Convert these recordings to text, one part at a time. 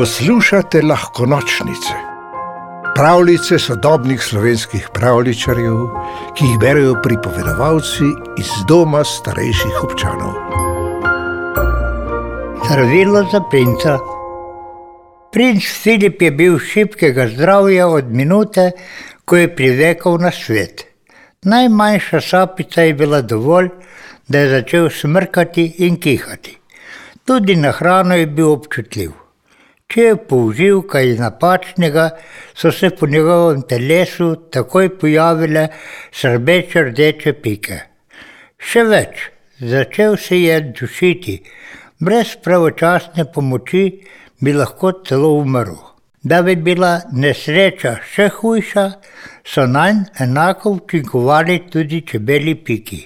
Poslušate lahko nočnice, pravljice sodobnih slovenskih pravličarjev, ki jih berijo pripovedovalci iz doma starejših občanov. Zdravilo za princa. Princ Filip je bil šibkega zdravja od minute, ko je privekal na svet. Najmanjša sapica je bila dovolj, da je začel smrkati in kihati. Tudi na hrano je bil občutljiv. Če je použil kaj napačnega, so se po njegovem telesu takoj pojavile srbeče rdeče pike. Še več, začel se je dušiti, brez pravočasne pomoči bi lahko celo umrl. Da bi bila nesreča še hujša, so nanj enako učinkovali tudi čebeli piki.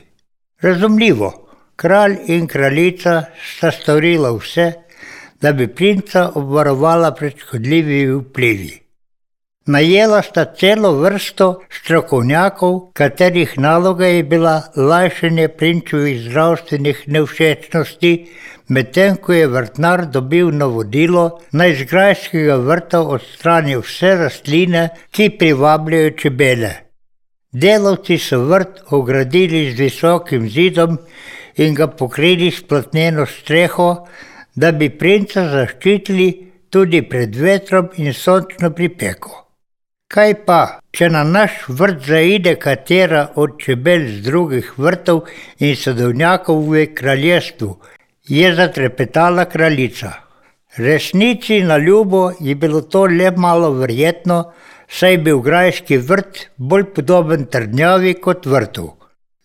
Razumljivo, kralj in kraljica sta storila vse, da bi princa obvarovala pred škodljivimi vplivi. Najela sta celo vrsto strokovnjakov, katerih naloga je bila lajšanje prinčevih zdravstvenih nevšečnosti, medtem ko je vrtnar dobil navodilo naj iz grajskega vrta odstrani vse rastline, ki privabljajo čebele. Delavci so vrt ogradili z visokim zidom in ga pokrili s platneno streho, da bi princa zaščitili tudi pred vetrom in sončno pripeko. Kaj pa, če na naš vrt zaide katera od čebel z drugih vrtov in sadovnjakov v kraljestvu, je zatrepetala kraljica. Resnici na ljubo je bilo to le malo verjetno, saj je bil grajski vrt bolj podoben trdnjavi kot vrtu.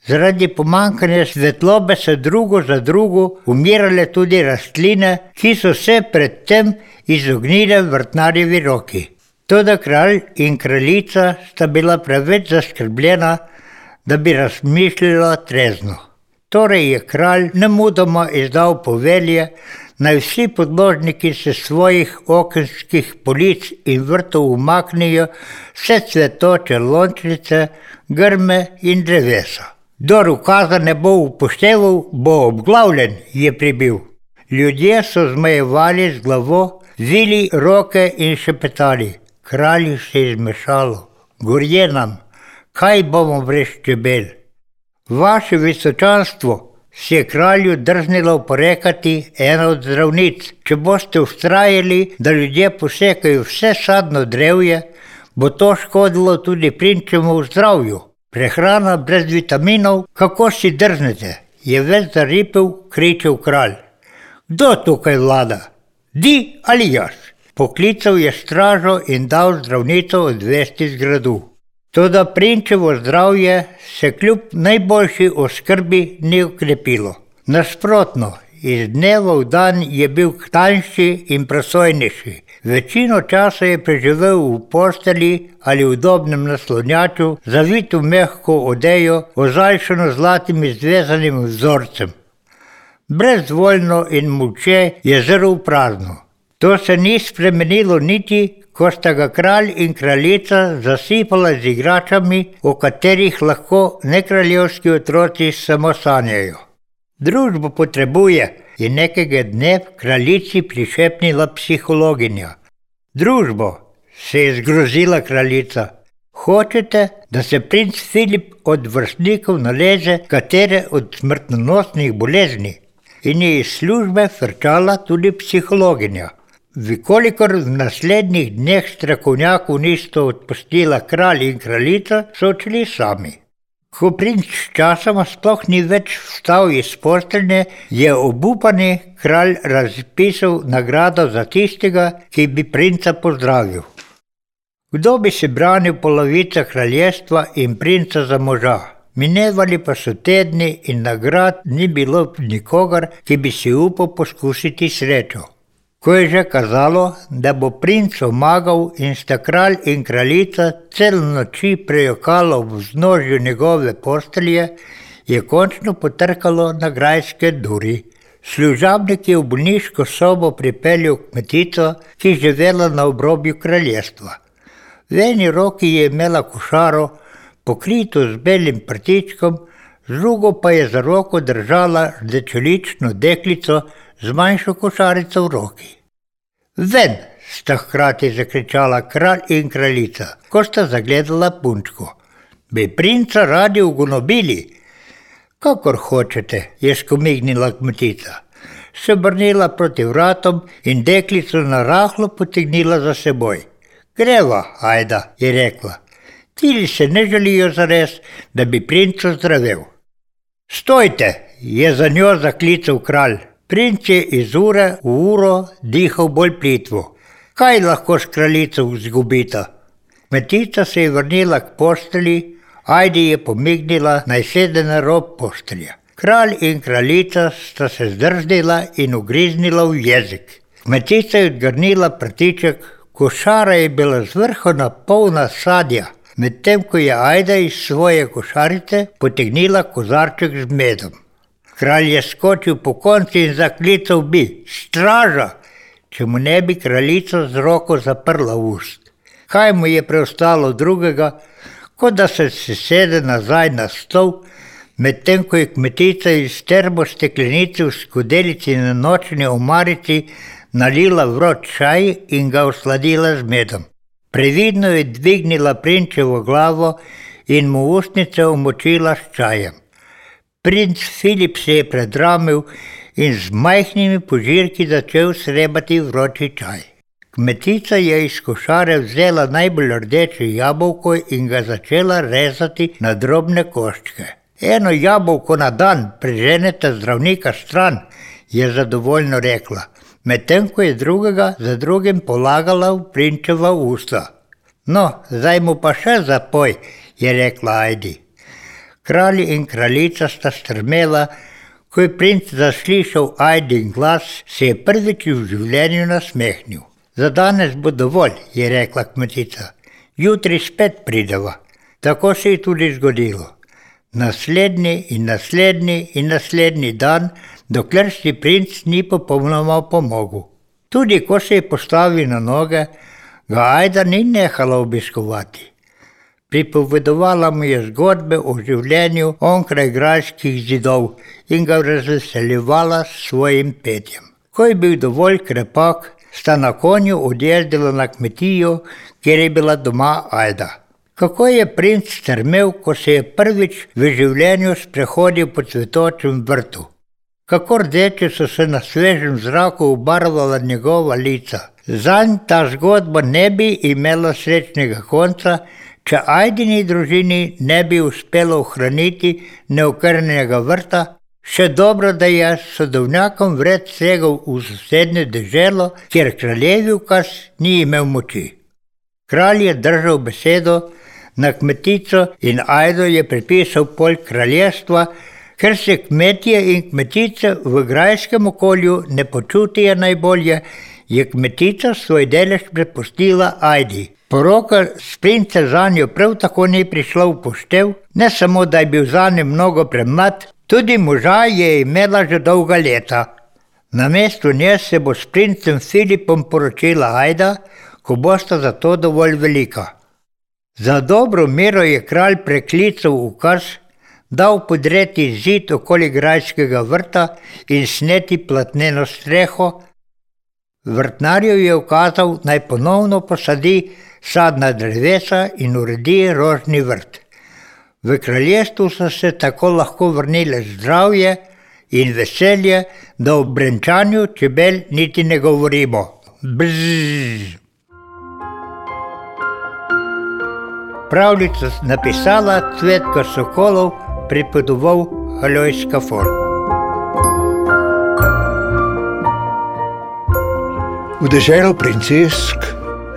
Zaradi pomankanja svetlobe so drugo za drugo umirale tudi rastline, ki so se predtem izognile vrtnarjevi roki. Toda kralj in kraljica sta bila preveč zaskrbljena, da bi razmišljala trezno. Torej je kralj nemudoma izdal povelje, naj vsi podložniki se svojih okenskih polic in vrtov umaknijo vse cvetoče lončnice, grme in drevesa. Kdor ukaza ne bo upošteval, bo obglavljen, je pribil. Ljudje so zmajevali z glavo, zvili roke in šepetali. Kralju se je zmešalo, gorje nam, kaj bomo brez čebel. Vaše visočanstvo si je kralju drznilo porekati ena od zdravnic. Če boste ustrajali, da ljudje posekajo vse sadno drevje, bo to škodilo tudi prinčemu zdravju. Prehrana brez vitaminov, kako si drznete, je več zaripel, kričal kralj. Kdo tukaj vlada? Di ali jaz? Poklical je stražo in dal zdravnico odvesti z gradu. Toda prinčevo zdravje se kljub najboljši oskrbi ni ukrepilo. Nasprotno, iz dneva v dan je bil tanjši in prosojnejši. Večino časa je preživel v posteli ali v udobnem naslonjaču, zavit v mehko odejo, ozaljšano zlatimi zvezanim vzorcem. Brezvoljno in muče je zrl prazno. To se ni spremenilo niti, ko sta ga kralj in kraljica zasipala z igračami, o katerih lahko nekraljevski otroci samo sanjajo. Družbo potrebuje, je nekega dne kraljici prišepnila psihologinja. Družbo, se je zgrozila kraljica. Hočete, da se princ Filip od vrstnikov naleže katere od smrtonosnih bolezni? In je iz službe frčala tudi psihologinja. Vikolikor v naslednjih dneh strokovnjakov nista odpustila kralj in kraljica, so odšli sami. Ko princ sčasoma sploh ni več vstal iz postelje, je obupani kralj razpisal nagrado za tistega, ki bi princa pozdravil. Kdo bi se branil polovica kraljestva in princa za moža? Minevali pa so tedni in nagrad ni bilo nikogar, ki bi si upal poskusiti srečo. Ko je že kazalo, da bo princ omagal in sta kralj in kraljica cel noči prejokalo v vznožju njegove postelje, je končno potrkalo na grajske duri. Služabnik je v bolniško sobo pripeljal kmetico, ki je živela na obrobju kraljestva. V eni roki je imela košaro, pokrito z belim prtičkom, z drugo pa je za roko držala rdečelično deklico, z manjšo košarico v roki. Ven, sta hkrati zakričala kralj in kraljica, ko sta zagledala punčko. Bi princa radi ugonobili? Kakor hočete, je skomignila kmetica. Se obrnila proti vratom in deklico na rahlo potegnila za seboj. Greva, ajda, je rekla. Tili se ne želijo zares, da bi princo zdravel. Stojte, je za njo zaklical kralj. Princ je iz ure v uro dihal bolj plitvo. Kaj lahko s kraljico izgubita? Kmetica se je vrnila k posteli, Ajdi je pomignila naj sede na rob postelja. Kralj in kraljica sta se zdrznila in ugriznila v jezik. Kmetica je odgrnila prtiček, košara je bila zvrhona polna sadja, medtem ko je Ajda iz svoje košarice potegnila kozarček z medom. Kralj je skočil po konci in zaklical bi: Straža! Če mu ne bi kraljica z roko zaprla ust. Kaj mu je preostalo drugega, kot da se sede nazaj na stol, medtem ko je kmetica iz termosteklenice v skodelici na nočni omarici nalila vroč čaj in ga osladila z medom. Previdno je dvignila prinčevo glavo in mu ustnice omočila s čajem. Princ Filip se je predramil in z majhnimi požirki začel srebati vroči čaj. Kmetica je iz košare vzela najbolj rdeče jabolko in ga začela rezati na drobne koščke. Eno jabolko na dan preženete zdravnika stran, je zadovoljno rekla, medtem ko je drugega za drugim polagala v prinčeva usta. No, zdaj mu pa še zapoj, je rekla Ajdi. Kralj in kraljica sta strmela, ko je princ zaslišal Ajdin glas, se je prvič v življenju nasmehnil. Za danes bo dovolj, je rekla kmetica. Jutri spet prideva. Tako se je tudi zgodilo. Naslednji in naslednji in naslednji dan, dokler si princ ni popolnoma pomogel. Tudi ko se je postavil na noge, ga Ajda ni nehala obiskovati. Pripovedovala mu je zgodbe o življenju onkraj grajskih zidov in ga razveseljevala s svojim petjem. Ko je bil dovolj krepak, sta na konju odjezdila na kmetijo, kjer je bila doma Ajda. Kako je princ strmel, ko se je prvič v življenju sprehodil po cvetočem vrtu. Kako rdeče so se na svežem zraku obarvala njegova lica. Zanj ta zgodba ne bi imela srečnega konca, če Ajdini družini ne bi uspelo ohraniti neokrnjenega vrta, Še dobro, da je sodovnjakom vred segal v sosednje deželo, kjer kraljevi ukaz ni imel moči. Kralj je držal besedo, na kmetico in Ajdo je pripisal pol kraljestva, ker se kmetije in kmetice v grajskem okolju ne počutijo najbolje, je kmetica svoj delež prepustila Ajdi. Poroka s princem za njo prav tako ni prišla v poštev, ne samo da je bil za njo mnogo premlad, Tudi moža je imela že dolga leta. Na mestu nje se bo s princem Filipom poročila Ajda, ko bosta za to dovolj velika. Za dobro mero je kralj preklical ukaz, dal podreti zid okoli grajskega vrta in sneti platneno streho. Vrtnarju je ukazal naj ponovno posadi sadna drevesa in uredi rožni vrt. V kraljestvu so se tako lahko vrnile zdravje in veselje, da o brenčanju čebel niti ne govorimo. Bzz. Pravljico napisala Cvetka Sokolov, pripovedoval Alojska Ford. V deželo princesk,